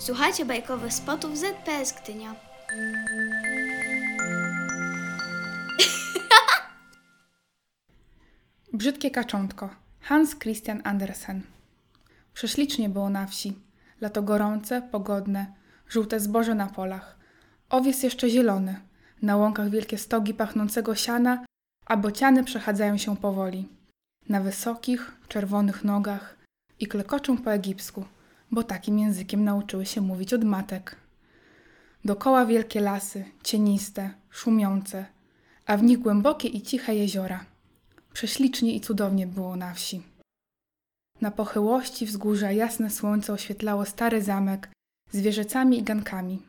Słuchajcie bajkowych spotów ZPS Gdynia. Brzydkie kaczątko. Hans Christian Andersen. Prześlicznie było na wsi. Lato gorące, pogodne, żółte zboże na polach. Owiec jeszcze zielony. Na łąkach wielkie stogi pachnącego siana, a bociany przechadzają się powoli. Na wysokich, czerwonych nogach i klekoczą po egipsku, bo takim językiem nauczyły się mówić od matek. Dokoła wielkie lasy, cieniste, szumiące, a w nich głębokie i ciche jeziora. Prześlicznie i cudownie było na wsi. Na pochyłości wzgórza jasne słońce oświetlało stary zamek z wieżecami i gankami,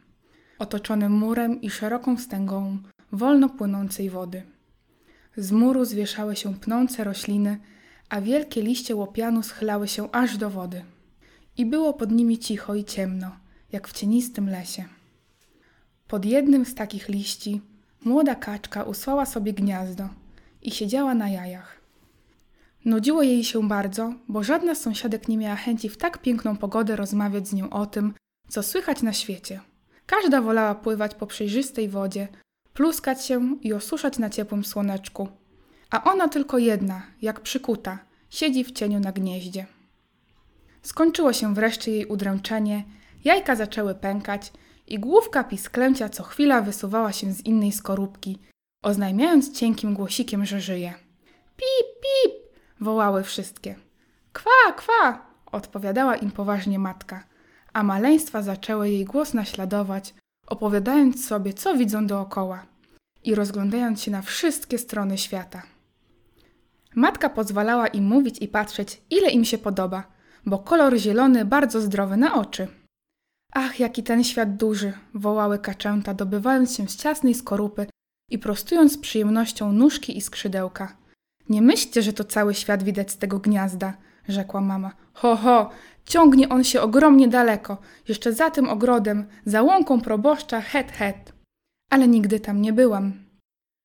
otoczony murem i szeroką wstęgą wolno płynącej wody. Z muru zwieszały się pnące rośliny, a wielkie liście łopianu schylały się aż do wody. I było pod nimi cicho i ciemno, jak w cienistym lesie. Pod jednym z takich liści młoda kaczka usłała sobie gniazdo i siedziała na jajach. Nudziło jej się bardzo, bo żadna z sąsiadek nie miała chęci w tak piękną pogodę rozmawiać z nią o tym, co słychać na świecie. Każda wolała pływać po przejrzystej wodzie, pluskać się i osuszać na ciepłym słoneczku. A ona tylko jedna, jak przykuta, siedzi w cieniu na gnieździe. Skończyło się wreszcie jej udręczenie, jajka zaczęły pękać i główka pisklęcia co chwila wysuwała się z innej skorupki, oznajmiając cienkim głosikiem, że żyje. Pip, pip! wołały wszystkie. Kwa, kwa! odpowiadała im poważnie matka, a maleństwa zaczęły jej głos naśladować, opowiadając sobie, co widzą dookoła i rozglądając się na wszystkie strony świata. Matka pozwalała im mówić i patrzeć, ile im się podoba, bo kolor zielony bardzo zdrowy na oczy. Ach, jaki ten świat duży! wołały kaczęta, dobywając się z ciasnej skorupy i prostując z przyjemnością nóżki i skrzydełka. Nie myślcie, że to cały świat widać z tego gniazda, rzekła mama. Ho, ho, ciągnie on się ogromnie daleko, jeszcze za tym ogrodem, za łąką proboszcza, het, het. Ale nigdy tam nie byłam.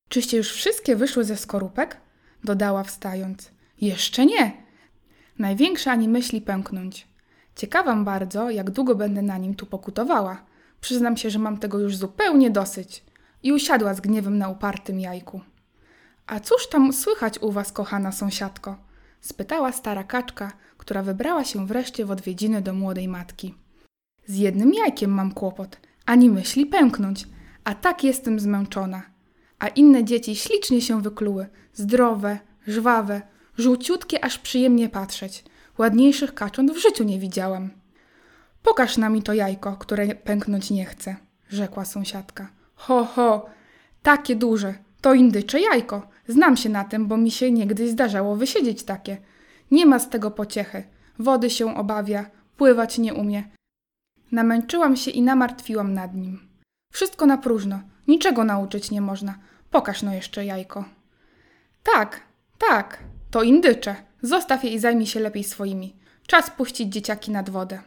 Czyście już wszystkie wyszły ze skorupek? dodała wstając. Jeszcze nie. Największa ani myśli pęknąć. Ciekawam bardzo, jak długo będę na nim tu pokutowała. Przyznam się, że mam tego już zupełnie dosyć. I usiadła z gniewem na upartym jajku. A cóż tam słychać u was, kochana sąsiadko? spytała stara kaczka, która wybrała się wreszcie w odwiedziny do młodej matki. Z jednym jajkiem mam kłopot, ani myśli pęknąć, a tak jestem zmęczona. A inne dzieci ślicznie się wykluły, zdrowe, żwawe, żółciutkie, aż przyjemnie patrzeć. Ładniejszych kacząt w życiu nie widziałam. Pokaż nami to jajko, które pęknąć nie chce, rzekła sąsiadka. Ho, ho, takie duże, to indycze jajko. Znam się na tym, bo mi się niegdyś zdarzało wysiedzieć takie. Nie ma z tego pociechy. Wody się obawia, pływać nie umie. Namęczyłam się i namartwiłam nad nim. Wszystko na próżno, niczego nauczyć nie można. Pokaż no jeszcze jajko. Tak, tak, to indycze. Zostaw je i zajmij się lepiej swoimi. Czas puścić dzieciaki nad wodę.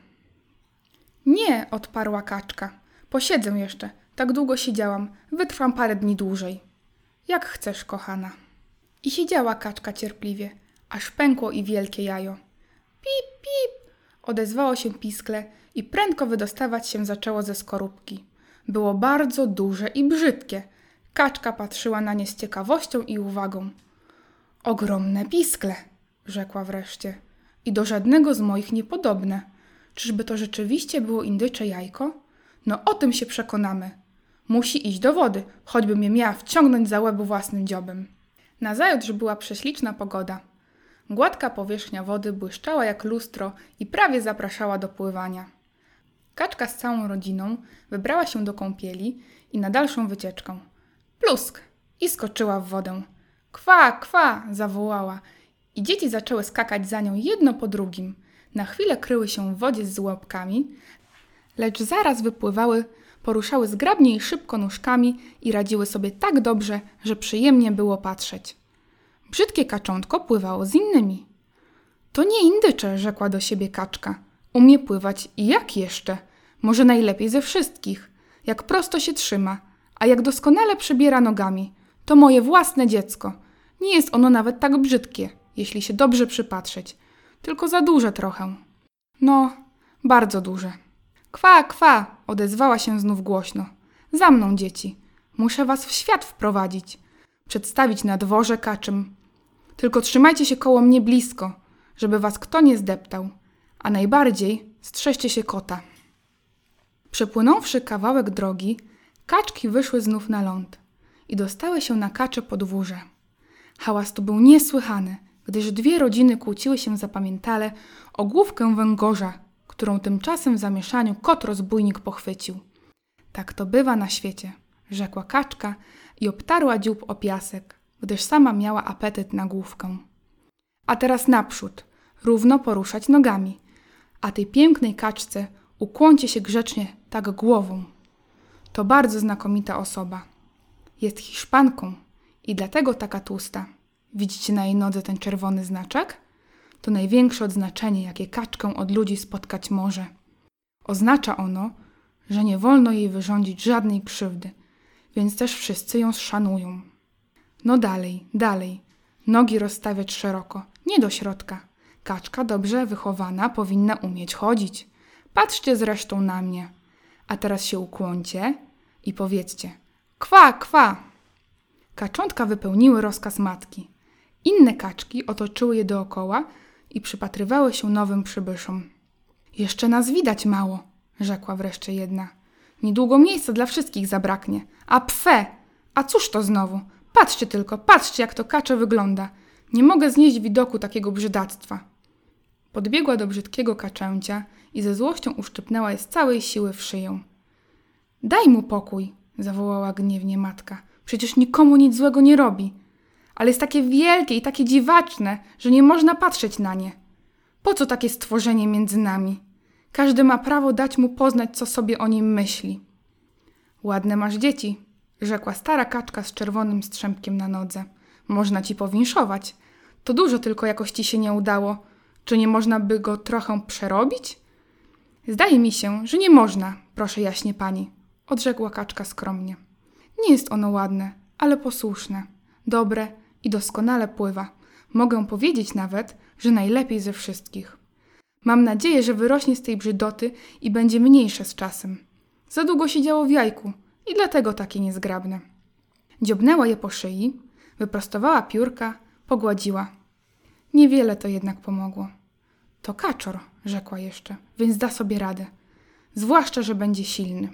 Nie, odparła kaczka. Posiedzę jeszcze. Tak długo siedziałam. Wytrwam parę dni dłużej. Jak chcesz, kochana. I siedziała kaczka cierpliwie, aż pękło i wielkie jajo. Pip, pip! Odezwało się piskle i prędko wydostawać się zaczęło ze skorupki. Było bardzo duże i brzydkie. Kaczka patrzyła na nie z ciekawością i uwagą. Ogromne piskle, rzekła wreszcie. I do żadnego z moich niepodobne. Czyżby to rzeczywiście było indycze jajko? No o tym się przekonamy. Musi iść do wody, choćby mnie miała wciągnąć za łeb własnym dziobem. Nazajutrz była prześliczna pogoda. Gładka powierzchnia wody błyszczała jak lustro i prawie zapraszała do pływania. Kaczka z całą rodziną wybrała się do kąpieli i na dalszą wycieczkę. Plusk! I skoczyła w wodę. Kwa, kwa! zawołała. I dzieci zaczęły skakać za nią jedno po drugim. Na chwilę kryły się w wodzie z łapkami, lecz zaraz wypływały poruszały zgrabnie i szybko nóżkami i radziły sobie tak dobrze, że przyjemnie było patrzeć. Brzydkie kaczątko pływało z innymi. To nie indycze, rzekła do siebie kaczka. Umie pływać i jak jeszcze? Może najlepiej ze wszystkich. Jak prosto się trzyma, a jak doskonale przybiera nogami. To moje własne dziecko. Nie jest ono nawet tak brzydkie, jeśli się dobrze przypatrzeć. Tylko za duże trochę. No, bardzo duże. Kwa, kwa! odezwała się znów głośno. Za mną, dzieci. Muszę was w świat wprowadzić. Przedstawić na dworze kaczym. Tylko trzymajcie się koło mnie blisko, żeby was kto nie zdeptał. A najbardziej strzeżcie się kota. Przepłynąwszy kawałek drogi, kaczki wyszły znów na ląd i dostały się na kacze podwórze. Hałas to był niesłychany, gdyż dwie rodziny kłóciły się zapamiętale o główkę węgorza, którą tymczasem w zamieszaniu kot rozbójnik pochwycił. Tak to bywa na świecie, rzekła kaczka i obtarła dziób o piasek, gdyż sama miała apetyt na główkę. A teraz naprzód, równo poruszać nogami, a tej pięknej kaczce ukłoncie się grzecznie tak głową. To bardzo znakomita osoba. Jest Hiszpanką i dlatego taka tłusta. Widzicie na jej nodze ten czerwony znaczek? To największe odznaczenie, jakie kaczkę od ludzi spotkać może. Oznacza ono, że nie wolno jej wyrządzić żadnej krzywdy, więc też wszyscy ją szanują. No dalej, dalej. Nogi rozstawiać szeroko, nie do środka. Kaczka dobrze wychowana powinna umieć chodzić. Patrzcie zresztą na mnie. A teraz się ukłoncie i powiedzcie: Kwa, kwa! Kaczątka wypełniły rozkaz matki. Inne kaczki otoczyły je dookoła i przypatrywały się nowym przybyszom. Jeszcze nas widać mało, rzekła wreszcie jedna. Niedługo miejsca dla wszystkich zabraknie. A pfe! A cóż to znowu? Patrzcie tylko, patrzcie, jak to kacze wygląda. Nie mogę znieść widoku takiego brzydactwa. Podbiegła do brzydkiego kaczęcia i ze złością uszczypnęła je z całej siły w szyję. Daj mu pokój, zawołała gniewnie matka. Przecież nikomu nic złego nie robi. Ale jest takie wielkie i takie dziwaczne, że nie można patrzeć na nie. Po co takie stworzenie między nami? Każdy ma prawo dać mu poznać, co sobie o nim myśli. Ładne masz dzieci, rzekła stara kaczka z czerwonym strzępkiem na nodze. Można ci powinszować. To dużo tylko jakoś ci się nie udało. Czy nie można by go trochę przerobić? Zdaje mi się, że nie można, proszę jaśnie pani, odrzekła kaczka skromnie. Nie jest ono ładne, ale posłuszne, dobre i doskonale pływa. Mogę powiedzieć nawet, że najlepiej ze wszystkich. Mam nadzieję, że wyrośnie z tej brzydoty i będzie mniejsze z czasem. Za długo siedziało w jajku i dlatego takie niezgrabne. Dziobnęła je po szyi, wyprostowała piórka, pogładziła. Niewiele to jednak pomogło. To kaczor, rzekła jeszcze, więc da sobie radę. Zwłaszcza, że będzie silny.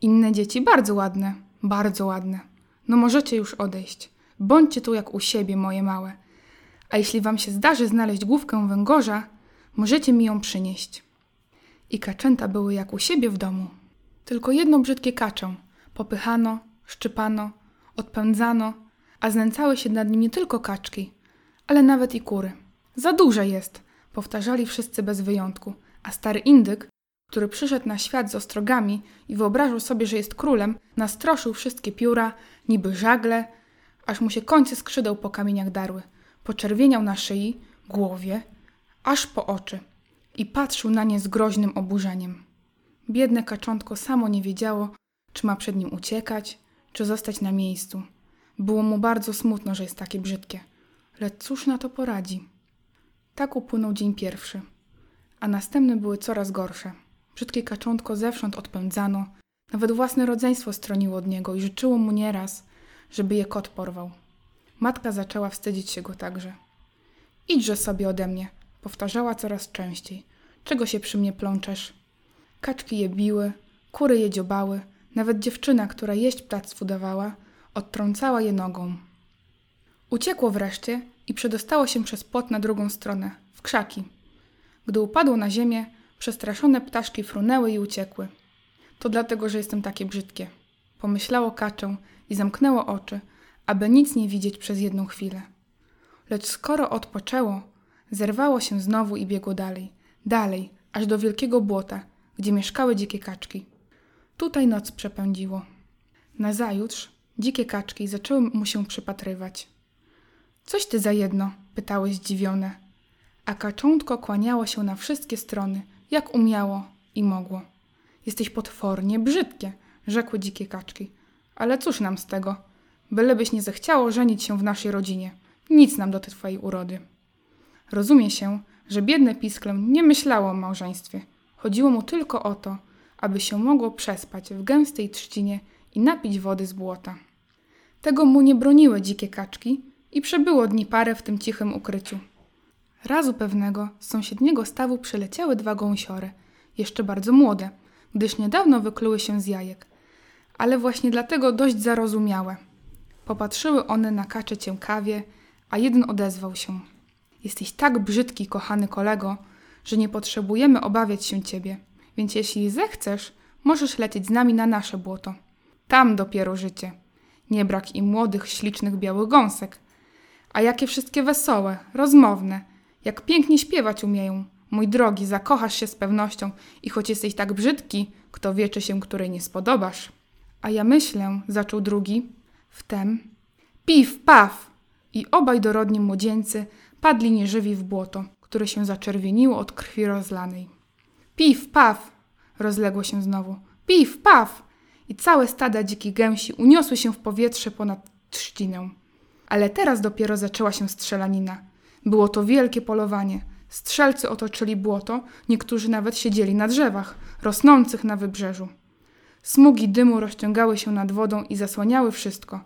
Inne dzieci bardzo ładne, bardzo ładne. No możecie już odejść. Bądźcie tu jak u siebie, moje małe. A jeśli wam się zdarzy znaleźć główkę węgorza, możecie mi ją przynieść. I kaczęta były jak u siebie w domu. Tylko jedno brzydkie kaczę popychano, szczypano, odpędzano, a znęcały się nad nim nie tylko kaczki, ale nawet i kury. Za duże jest, powtarzali wszyscy bez wyjątku, a stary indyk, który przyszedł na świat z ostrogami i wyobrażał sobie, że jest królem, nastroszył wszystkie pióra, niby żagle, aż mu się końce skrzydeł po kamieniach darły. Poczerwieniał na szyi, głowie, aż po oczy i patrzył na nie z groźnym oburzeniem. Biedne kaczątko samo nie wiedziało, czy ma przed nim uciekać, czy zostać na miejscu. Było mu bardzo smutno, że jest takie brzydkie. Lecz cóż na to poradzi? Tak upłynął dzień pierwszy, a następne były coraz gorsze. Brzydkie kaczątko zewsząd odpędzano, nawet własne rodzeństwo stroniło od niego i życzyło mu nieraz, żeby je kot porwał. Matka zaczęła wstydzić się go także. Idźże sobie ode mnie, powtarzała coraz częściej. Czego się przy mnie plączesz? Kaczki je biły, kury je dziobały, nawet dziewczyna, która jeść ptactwu dawała, odtrącała je nogą. Uciekło wreszcie i przedostało się przez płot na drugą stronę, w krzaki. Gdy upadło na ziemię, przestraszone ptaszki frunęły i uciekły. To dlatego, że jestem takie brzydkie. Pomyślało kaczę i zamknęło oczy, aby nic nie widzieć przez jedną chwilę. Lecz skoro odpoczęło, zerwało się znowu i biegło dalej, dalej, aż do wielkiego błota, gdzie mieszkały dzikie kaczki. Tutaj noc przepędziło. Nazajutrz dzikie kaczki zaczęły mu się przypatrywać. Coś ty za jedno? pytały zdziwione. A kaczątko kłaniało się na wszystkie strony, jak umiało i mogło. Jesteś potwornie brzydkie, rzekły dzikie kaczki. Ale cóż nam z tego? Bylebyś nie zechciało żenić się w naszej rodzinie. Nic nam do tej twojej urody. Rozumie się, że biedne pisklę nie myślało o małżeństwie. Chodziło mu tylko o to, aby się mogło przespać w gęstej trzcinie i napić wody z błota. Tego mu nie broniły dzikie kaczki i przebyło dni parę w tym cichym ukryciu. Razu pewnego z sąsiedniego stawu przyleciały dwa gąsiory, jeszcze bardzo młode, gdyż niedawno wykluły się z jajek, ale właśnie dlatego dość zarozumiałe. Popatrzyły one na kacze ciękawie, a jeden odezwał się. Jesteś tak brzydki, kochany kolego, że nie potrzebujemy obawiać się ciebie, więc jeśli zechcesz, możesz lecieć z nami na nasze błoto. Tam dopiero życie. Nie brak im młodych, ślicznych białych gąsek. A jakie wszystkie wesołe, rozmowne, jak pięknie śpiewać umieją. Mój drogi, zakochasz się z pewnością i choć jesteś tak brzydki, kto wie, czy się której nie spodobasz. A ja myślę, zaczął drugi, wtem, piw, paw! I obaj dorodni młodzieńcy padli nieżywi w błoto, które się zaczerwieniło od krwi rozlanej. Piw, paw! rozległo się znowu. Piw, paw! I całe stada dzikich gęsi uniosły się w powietrze ponad trzcinę. Ale teraz dopiero zaczęła się strzelanina. Było to wielkie polowanie. Strzelcy otoczyli błoto, niektórzy nawet siedzieli na drzewach, rosnących na wybrzeżu. Smugi dymu rozciągały się nad wodą i zasłaniały wszystko.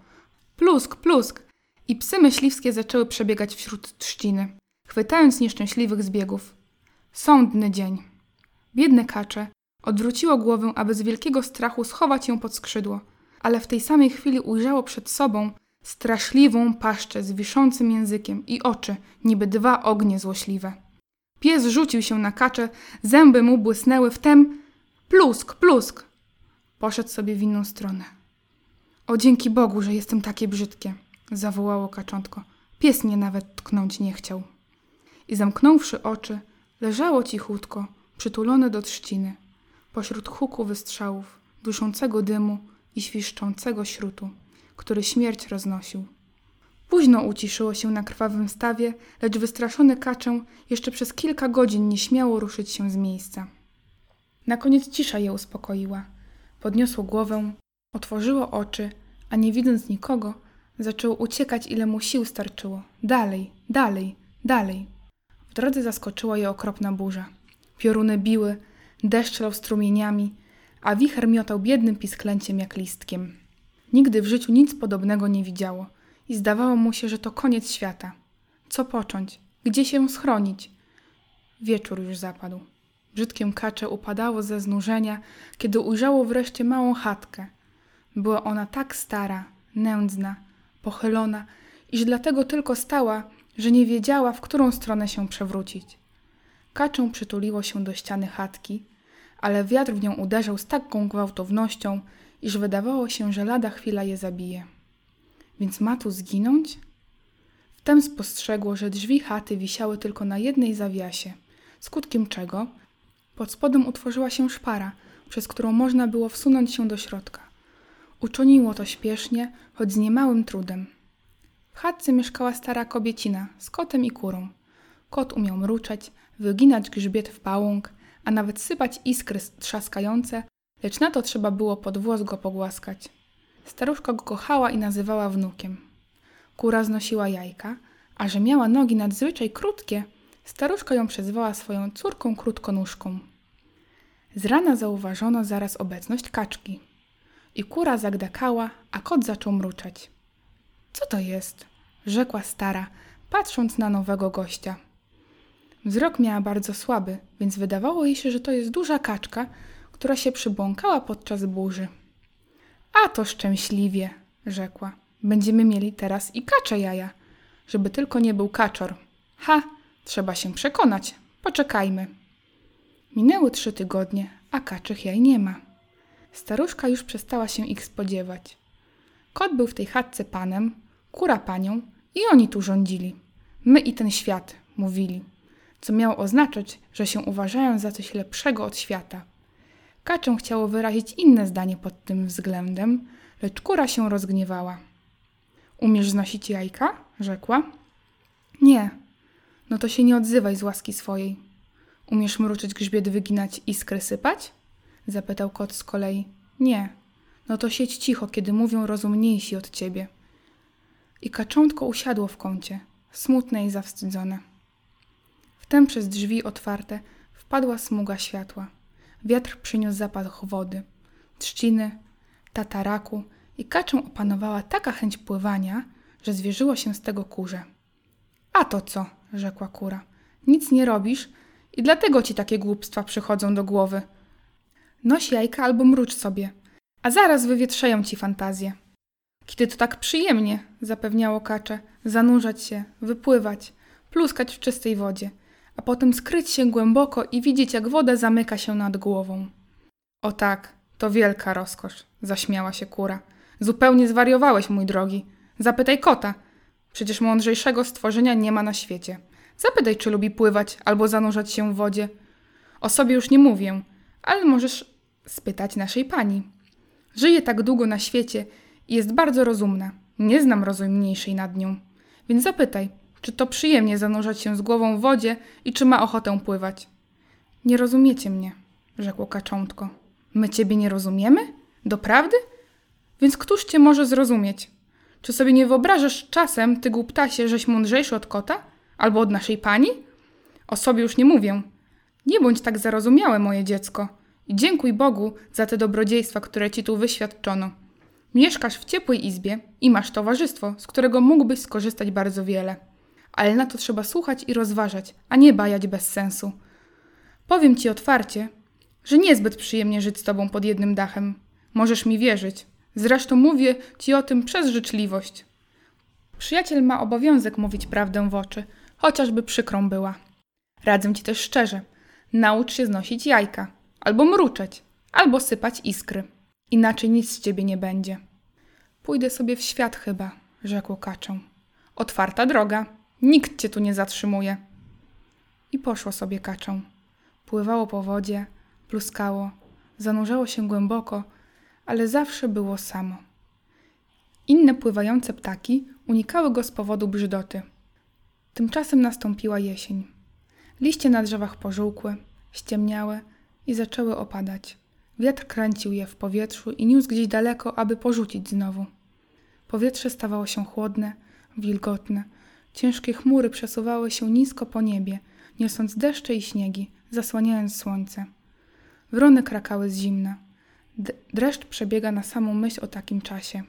Plusk, plusk! I psy myśliwskie zaczęły przebiegać wśród trzciny, chwytając nieszczęśliwych zbiegów. Sądny dzień. Biedne kacze odwróciło głowę, aby z wielkiego strachu schować ją pod skrzydło, ale w tej samej chwili ujrzało przed sobą straszliwą paszczę z wiszącym językiem i oczy, niby dwa ognie złośliwe. Pies rzucił się na kaczę, zęby mu błysnęły, wtem plusk, plusk. Poszedł sobie w inną stronę. O dzięki Bogu, że jestem takie brzydkie, zawołało kaczątko. Pies mnie nawet tknąć nie chciał. I zamknąwszy oczy, leżało cichutko, przytulone do trzciny, pośród huku wystrzałów, duszącego dymu i świszczącego śrutu, który śmierć roznosił. Późno uciszyło się na krwawym stawie, lecz wystraszone kaczę jeszcze przez kilka godzin nie śmiało ruszyć się z miejsca. Na koniec cisza je uspokoiła. Podniosło głowę, otworzyło oczy, a nie widząc nikogo, zaczęło uciekać, ile mu sił starczyło. Dalej, dalej, dalej. W drodze zaskoczyła je okropna burza. Pioruny biły, deszcz lał strumieniami, a wicher miotał biednym pisklęciem jak listkiem. Nigdy w życiu nic podobnego nie widziało i zdawało mu się, że to koniec świata. Co począć? Gdzie się schronić? Wieczór już zapadł. Brzydkiem kacze upadało ze znużenia, kiedy ujrzało wreszcie małą chatkę. Była ona tak stara, nędzna, pochylona, iż dlatego tylko stała, że nie wiedziała, w którą stronę się przewrócić. Kaczę przytuliło się do ściany chatki, ale wiatr w nią uderzał z taką gwałtownością, iż wydawało się, że lada chwila je zabije. Więc ma tu zginąć? Wtem spostrzegło, że drzwi chaty wisiały tylko na jednej zawiasie, skutkiem czego pod spodem utworzyła się szpara, przez którą można było wsunąć się do środka. Uczyniło to śpiesznie, choć z niemałym trudem. W chatce mieszkała stara kobiecina z kotem i kurą. Kot umiał mruczeć, wyginać grzbiet w pałąk, a nawet sypać iskry trzaskające, lecz na to trzeba było pod włos go pogłaskać. Staruszka go kochała i nazywała wnukiem. Kura znosiła jajka, a że miała nogi nadzwyczaj krótkie, staruszka ją przezwała swoją córką krótkonóżką. Z rana zauważono zaraz obecność kaczki. I kura zagdakała, a kot zaczął mruczeć. Co to jest? rzekła stara, patrząc na nowego gościa. Wzrok miała bardzo słaby, więc wydawało jej się, że to jest duża kaczka, która się przybłąkała podczas burzy. A to szczęśliwie, rzekła. Będziemy mieli teraz i kacze jaja, żeby tylko nie był kaczor. Ha, trzeba się przekonać. Poczekajmy. Minęły trzy tygodnie, a kaczych jaj nie ma. Staruszka już przestała się ich spodziewać. Kot był w tej chatce panem, kura panią i oni tu rządzili. My i ten świat, mówili, co miało oznaczać, że się uważają za coś lepszego od świata. Kaczę chciało wyrazić inne zdanie pod tym względem, lecz kura się rozgniewała. Umiesz znosić jajka? rzekła. Nie. No to się nie odzywaj z łaski swojej. Umiesz mruczyć grzbiet wyginać, iskry sypać? zapytał kot z kolei. Nie. No to siedź cicho, kiedy mówią rozumniejsi od ciebie. I kaczątko usiadło w kącie, smutne i zawstydzone. Wtem przez drzwi otwarte wpadła smuga światła. Wiatr przyniósł zapach wody, trzciny, tataraku i kaczą opanowała taka chęć pływania, że zwierzyło się z tego kurze. A to co? rzekła kura. Nic nie robisz i dlatego ci takie głupstwa przychodzą do głowy. Noś jajka albo mrucz sobie, a zaraz wywietrzeją ci fantazję. Kiedy to tak przyjemnie, zapewniało kacze, zanurzać się, wypływać, pluskać w czystej wodzie, a potem skryć się głęboko i widzieć, jak woda zamyka się nad głową. O tak, to wielka rozkosz, zaśmiała się kura. Zupełnie zwariowałeś, mój drogi. Zapytaj kota. Przecież mądrzejszego stworzenia nie ma na świecie. Zapytaj, czy lubi pływać albo zanurzać się w wodzie. O sobie już nie mówię, ale możesz spytać naszej pani. Żyje tak długo na świecie i jest bardzo rozumna. Nie znam rozumniejszej nad nią. Więc zapytaj, czy to przyjemnie zanurzać się z głową w wodzie i czy ma ochotę pływać. Nie rozumiecie mnie, rzekło kaczątko. My ciebie nie rozumiemy? Doprawdy? Więc któż cię może zrozumieć? Czy sobie nie wyobrażasz czasem, ty głuptasie, żeś mądrzejszy od kota? Albo od naszej pani? O sobie już nie mówię. Nie bądź tak zarozumiałe, moje dziecko. I dziękuj Bogu za te dobrodziejstwa, które ci tu wyświadczono. Mieszkasz w ciepłej izbie i masz towarzystwo, z którego mógłbyś skorzystać bardzo wiele. Ale na to trzeba słuchać i rozważać, a nie bajać bez sensu. Powiem ci otwarcie, że niezbyt przyjemnie żyć z tobą pod jednym dachem. Możesz mi wierzyć. Zresztą mówię ci o tym przez życzliwość. Przyjaciel ma obowiązek mówić prawdę w oczy, chociażby przykrą była. Radzę ci też szczerze. Naucz się znosić jajka, albo mruczeć, albo sypać iskry. Inaczej nic z ciebie nie będzie. Pójdę sobie w świat chyba, rzekł kaczą. Otwarta droga, nikt cię tu nie zatrzymuje. I poszło sobie kaczą. Pływało po wodzie, pluskało, zanurzało się głęboko, ale zawsze było samo. Inne pływające ptaki unikały go z powodu brzydoty. Tymczasem nastąpiła jesień. Liście na drzewach pożółkły, ściemniałe i zaczęły opadać. Wiatr kręcił je w powietrzu i niósł gdzieś daleko, aby porzucić znowu. Powietrze stawało się chłodne, wilgotne. Ciężkie chmury przesuwały się nisko po niebie, niosąc deszcze i śniegi, zasłaniając słońce. Wrony krakały z zimna. D- dreszcz przebiega na samą myśl o takim czasie.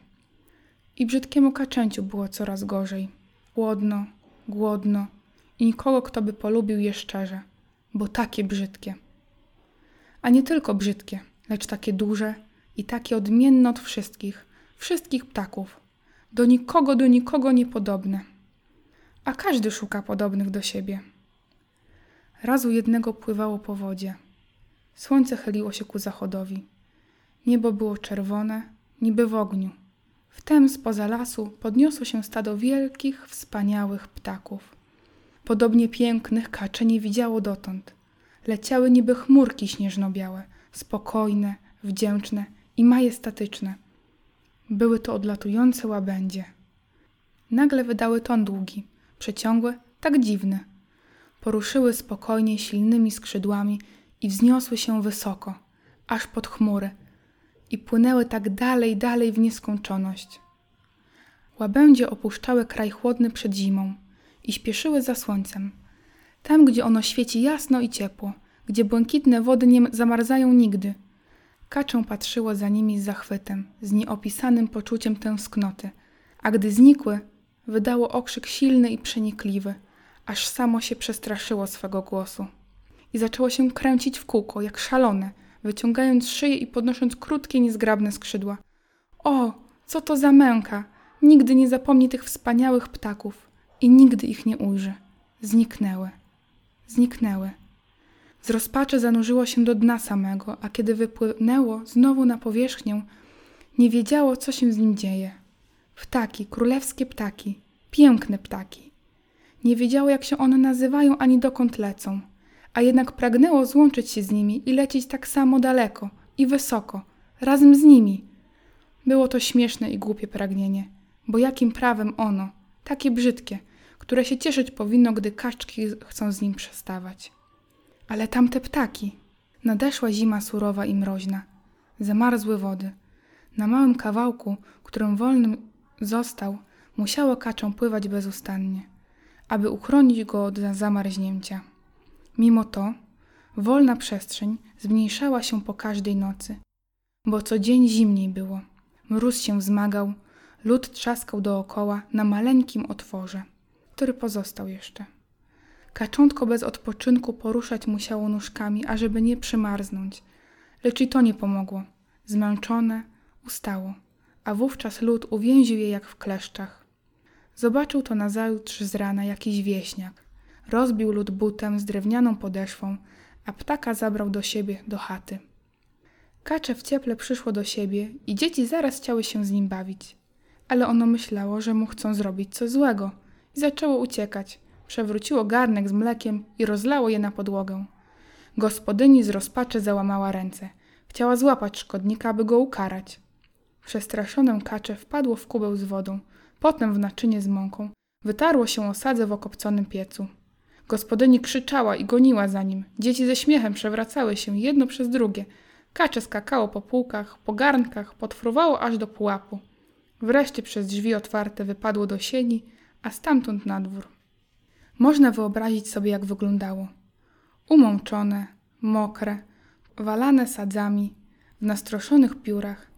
I brzydkiemu kaczęciu było coraz gorzej. Głodno, głodno i nikogo, kto by polubił je szczerze, bo takie brzydkie. A nie tylko brzydkie, lecz takie duże i takie odmienne od wszystkich, wszystkich ptaków. Do nikogo, do nikogo niepodobne. A każdy szuka podobnych do siebie. Razu jednego pływało po wodzie. Słońce chyliło się ku zachodowi. Niebo było czerwone, niby w ogniu. Wtem spoza lasu podniosło się stado wielkich, wspaniałych ptaków. Podobnie pięknych kacze nie widziało dotąd. Leciały niby chmurki śnieżno-białe, spokojne, wdzięczne i majestatyczne. Były to odlatujące łabędzie. Nagle wydały ton długi, przeciągły, tak dziwny. Poruszyły spokojnie silnymi skrzydłami i wzniosły się wysoko, aż pod chmury i płynęły tak dalej, dalej w nieskończoność. Łabędzie opuszczały kraj chłodny przed zimą i śpieszyły za słońcem. Tam, gdzie ono świeci jasno i ciepło, gdzie błękitne wody nie zamarzają nigdy. Kaczą patrzyło za nimi z zachwytem, z nieopisanym poczuciem tęsknoty, a gdy znikły, wydało okrzyk silny i przenikliwy, aż samo się przestraszyło swego głosu. I zaczęło się kręcić w kółko, jak szalone, wyciągając szyję i podnosząc krótkie, niezgrabne skrzydła. O, co to za męka! Nigdy nie zapomni tych wspaniałych ptaków i nigdy ich nie ujrzy. Zniknęły. Zniknęły. Z rozpaczy zanurzyło się do dna samego, a kiedy wypłynęło znowu na powierzchnię, nie wiedziało, co się z nim dzieje. Ptaki, królewskie ptaki, piękne ptaki. Nie wiedziało, jak się one nazywają ani dokąd lecą, a jednak pragnęło złączyć się z nimi i lecieć tak samo daleko i wysoko, razem z nimi. Było to śmieszne i głupie pragnienie, bo jakim prawem ono, takie brzydkie, które się cieszyć powinno, gdy kaczki chcą z nim przestawać. Ale tamte ptaki. Nadeszła zima surowa i mroźna. Zamarzły wody. Na małym kawałku, którym wolnym został, musiało kaczą pływać bezustannie, aby uchronić go od zamarznięcia. Mimo to Wolna przestrzeń zmniejszała się po każdej nocy, bo co dzień zimniej było. Mróz się wzmagał, lód trzaskał dookoła na maleńkim otworze, który pozostał jeszcze. Kaczątko bez odpoczynku poruszać musiało nóżkami, ażeby nie przymarznąć, lecz i to nie pomogło. Zmęczone, ustało, a wówczas lód uwięził je jak w kleszczach. Zobaczył to nazajutrz z rana jakiś wieśniak. Rozbił lód butem z drewnianą podeszwą, a ptaka zabrał do siebie, do chaty. Kacze w cieple przyszło do siebie i dzieci zaraz chciały się z nim bawić. Ale ono myślało, że mu chcą zrobić coś złego i zaczęło uciekać. Przewróciło garnek z mlekiem i rozlało je na podłogę. Gospodyni z rozpaczy załamała ręce. Chciała złapać szkodnika, aby go ukarać. Przestraszone kacze wpadło w kubeł z wodą, potem w naczynie z mąką. Wytarło się o sadze w okopconym piecu. Gospodyni krzyczała i goniła za nim. Dzieci ze śmiechem przewracały się jedno przez drugie. Kacze skakało po półkach, po garnkach, potwrowało aż do pułapu. Wreszcie przez drzwi otwarte wypadło do sieni, a stamtąd na dwór. Można wyobrazić sobie, jak wyglądało. Umączone, mokre, walane sadzami, w nastroszonych piórach,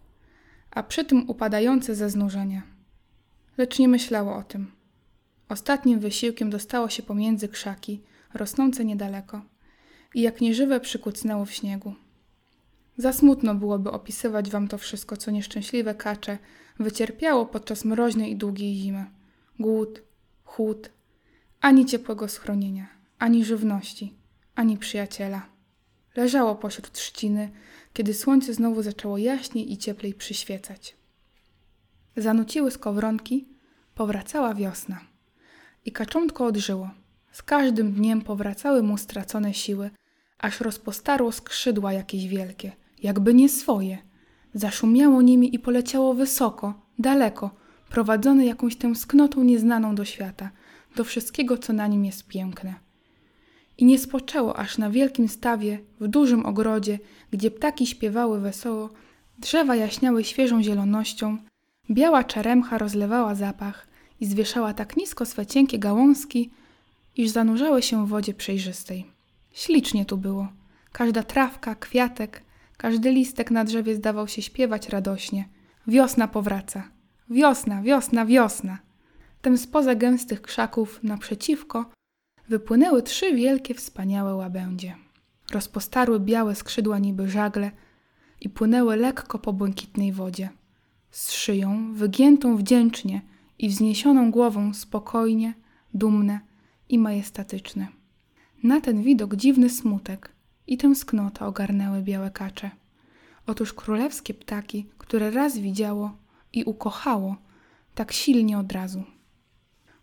a przy tym upadające ze znużenia. Lecz nie myślało o tym. Ostatnim wysiłkiem dostało się pomiędzy krzaki, rosnące niedaleko, i jak nieżywe przykucnęło w śniegu. Za smutno byłoby opisywać wam to wszystko, co nieszczęśliwe kacze wycierpiało podczas mroźnej i długiej zimy. Głód, chłód, ani ciepłego schronienia, ani żywności, ani przyjaciela. Leżało pośród trzciny, kiedy słońce znowu zaczęło jaśniej i cieplej przyświecać. Zanuciły skowronki, powracała wiosna. I kaczątko odżyło. Z każdym dniem powracały mu stracone siły, aż rozpostarło skrzydła jakieś wielkie, jakby nie swoje. Zaszumiało nimi i poleciało wysoko, daleko, prowadzone jakąś tęsknotą nieznaną do świata, do wszystkiego, co na nim jest piękne. I nie spoczęło aż na wielkim stawie, w dużym ogrodzie, gdzie ptaki śpiewały wesoło, drzewa jaśniały świeżą zielonością, biała czeremcha rozlewała zapach i zwieszała tak nisko swe cienkie gałązki, iż zanurzały się w wodzie przejrzystej. Ślicznie tu było. Każda trawka, kwiatek, każdy listek na drzewie zdawał się śpiewać radośnie. Wiosna powraca. Wiosna, wiosna, wiosna. Tem spoza gęstych krzaków naprzeciwko wypłynęły trzy wielkie, wspaniałe łabędzie. Rozpostarły białe skrzydła niby żagle i płynęły lekko po błękitnej wodzie. Z szyją wygiętą wdzięcznie i wzniesioną głową spokojnie, dumne i majestatyczne. Na ten widok dziwny smutek i tęsknota ogarnęły białe kacze. Otóż królewskie ptaki, które raz widziało i ukochało, tak silnie od razu.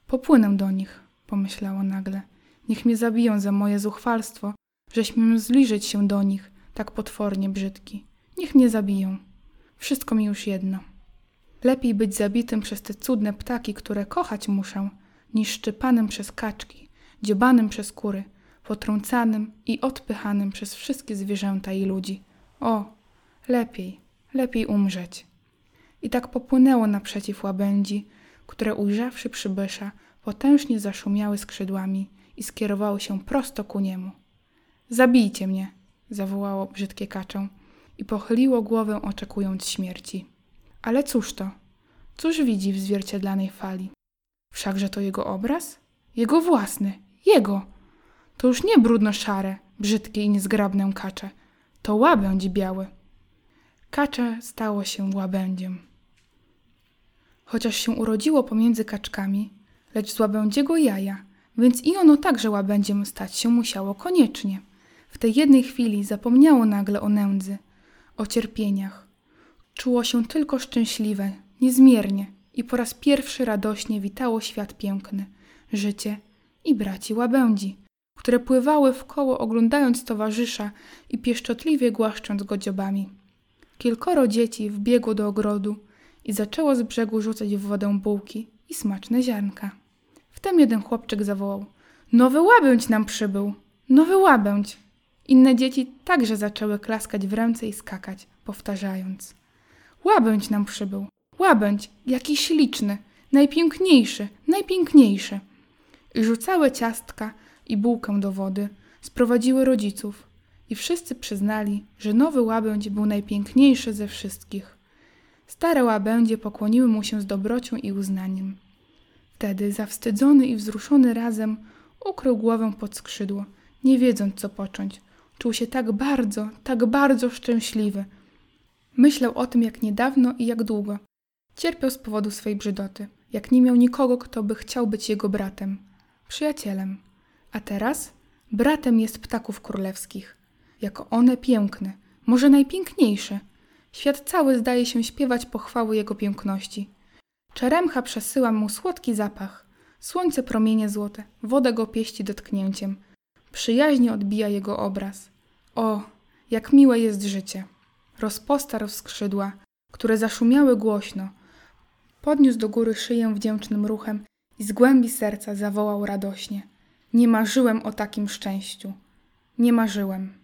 Popłynę do nich, pomyślało nagle. Niech mnie zabiją za moje zuchwalstwo, że śmiem zbliżyć się do nich, tak potwornie brzydki. Niech mnie zabiją. Wszystko mi już jedno. Lepiej być zabitym przez te cudne ptaki, które kochać muszę, niż szczypanym przez kaczki, dziobanym przez kury, potrącanym i odpychanym przez wszystkie zwierzęta i ludzi. O, lepiej, lepiej umrzeć. I tak popłynęło naprzeciw łabędzi, które ujrzawszy przybysza, potężnie zaszumiały skrzydłami i skierowały się prosto ku niemu. Zabijcie mnie, zawołało brzydkie kaczę i pochyliło głowę, oczekując śmierci. Ale cóż to? Cóż widzi w zwierciadlanej fali? Wszakże to jego obraz? Jego własny, jego! To już nie brudno-szare, brzydkie i niezgrabne kacze. To łabędź biały. Kacze stało się łabędziem. Chociaż się urodziło pomiędzy kaczkami, lecz z łabędziego jaja, więc i ono także łabędziem stać się musiało koniecznie. W tej jednej chwili zapomniało nagle o nędzy, o cierpieniach. Czuło się tylko szczęśliwe, niezmiernie i po raz pierwszy radośnie witało świat piękny, życie i braci łabędzi, które pływały w koło oglądając towarzysza i pieszczotliwie głaszcząc go dziobami. Kilkoro dzieci wbiegło do ogrodu i zaczęło z brzegu rzucać w wodę bułki i smaczne ziarnka. Wtem jeden chłopczyk zawołał: Nowy łabędź nam przybył! Nowy łabędź! Inne dzieci także zaczęły klaskać w ręce i skakać, powtarzając: Łabędź nam przybył! Łabędź, jaki śliczny, najpiękniejszy, najpiękniejszy. I rzucały ciastka i bułkę do wody, sprowadziły rodziców. i wszyscy przyznali, że nowy łabędź był najpiękniejszy ze wszystkich. Stare łabędzie pokłoniły mu się z dobrocią i uznaniem. Wtedy, zawstydzony i wzruszony razem, ukrył głowę pod skrzydło, nie wiedząc co począć. Czuł się tak bardzo, tak bardzo szczęśliwy. Myślał o tym jak niedawno i jak długo. Cierpiał z powodu swej brzydoty, jak nie miał nikogo, kto by chciał być jego bratem, przyjacielem. A teraz bratem jest ptaków królewskich. Jako one piękne, może najpiękniejsze. Świat cały zdaje się śpiewać pochwały jego piękności. Czeremcha przesyła mu słodki zapach. Słońce promienie złote, woda go pieści dotknięciem. Przyjaźnie odbija jego obraz. O, jak miłe jest życie! Rozpostarł skrzydła, które zaszumiały głośno. Podniósł do góry szyję wdzięcznym ruchem i z głębi serca zawołał radośnie. Nie marzyłem o takim szczęściu. Nie marzyłem.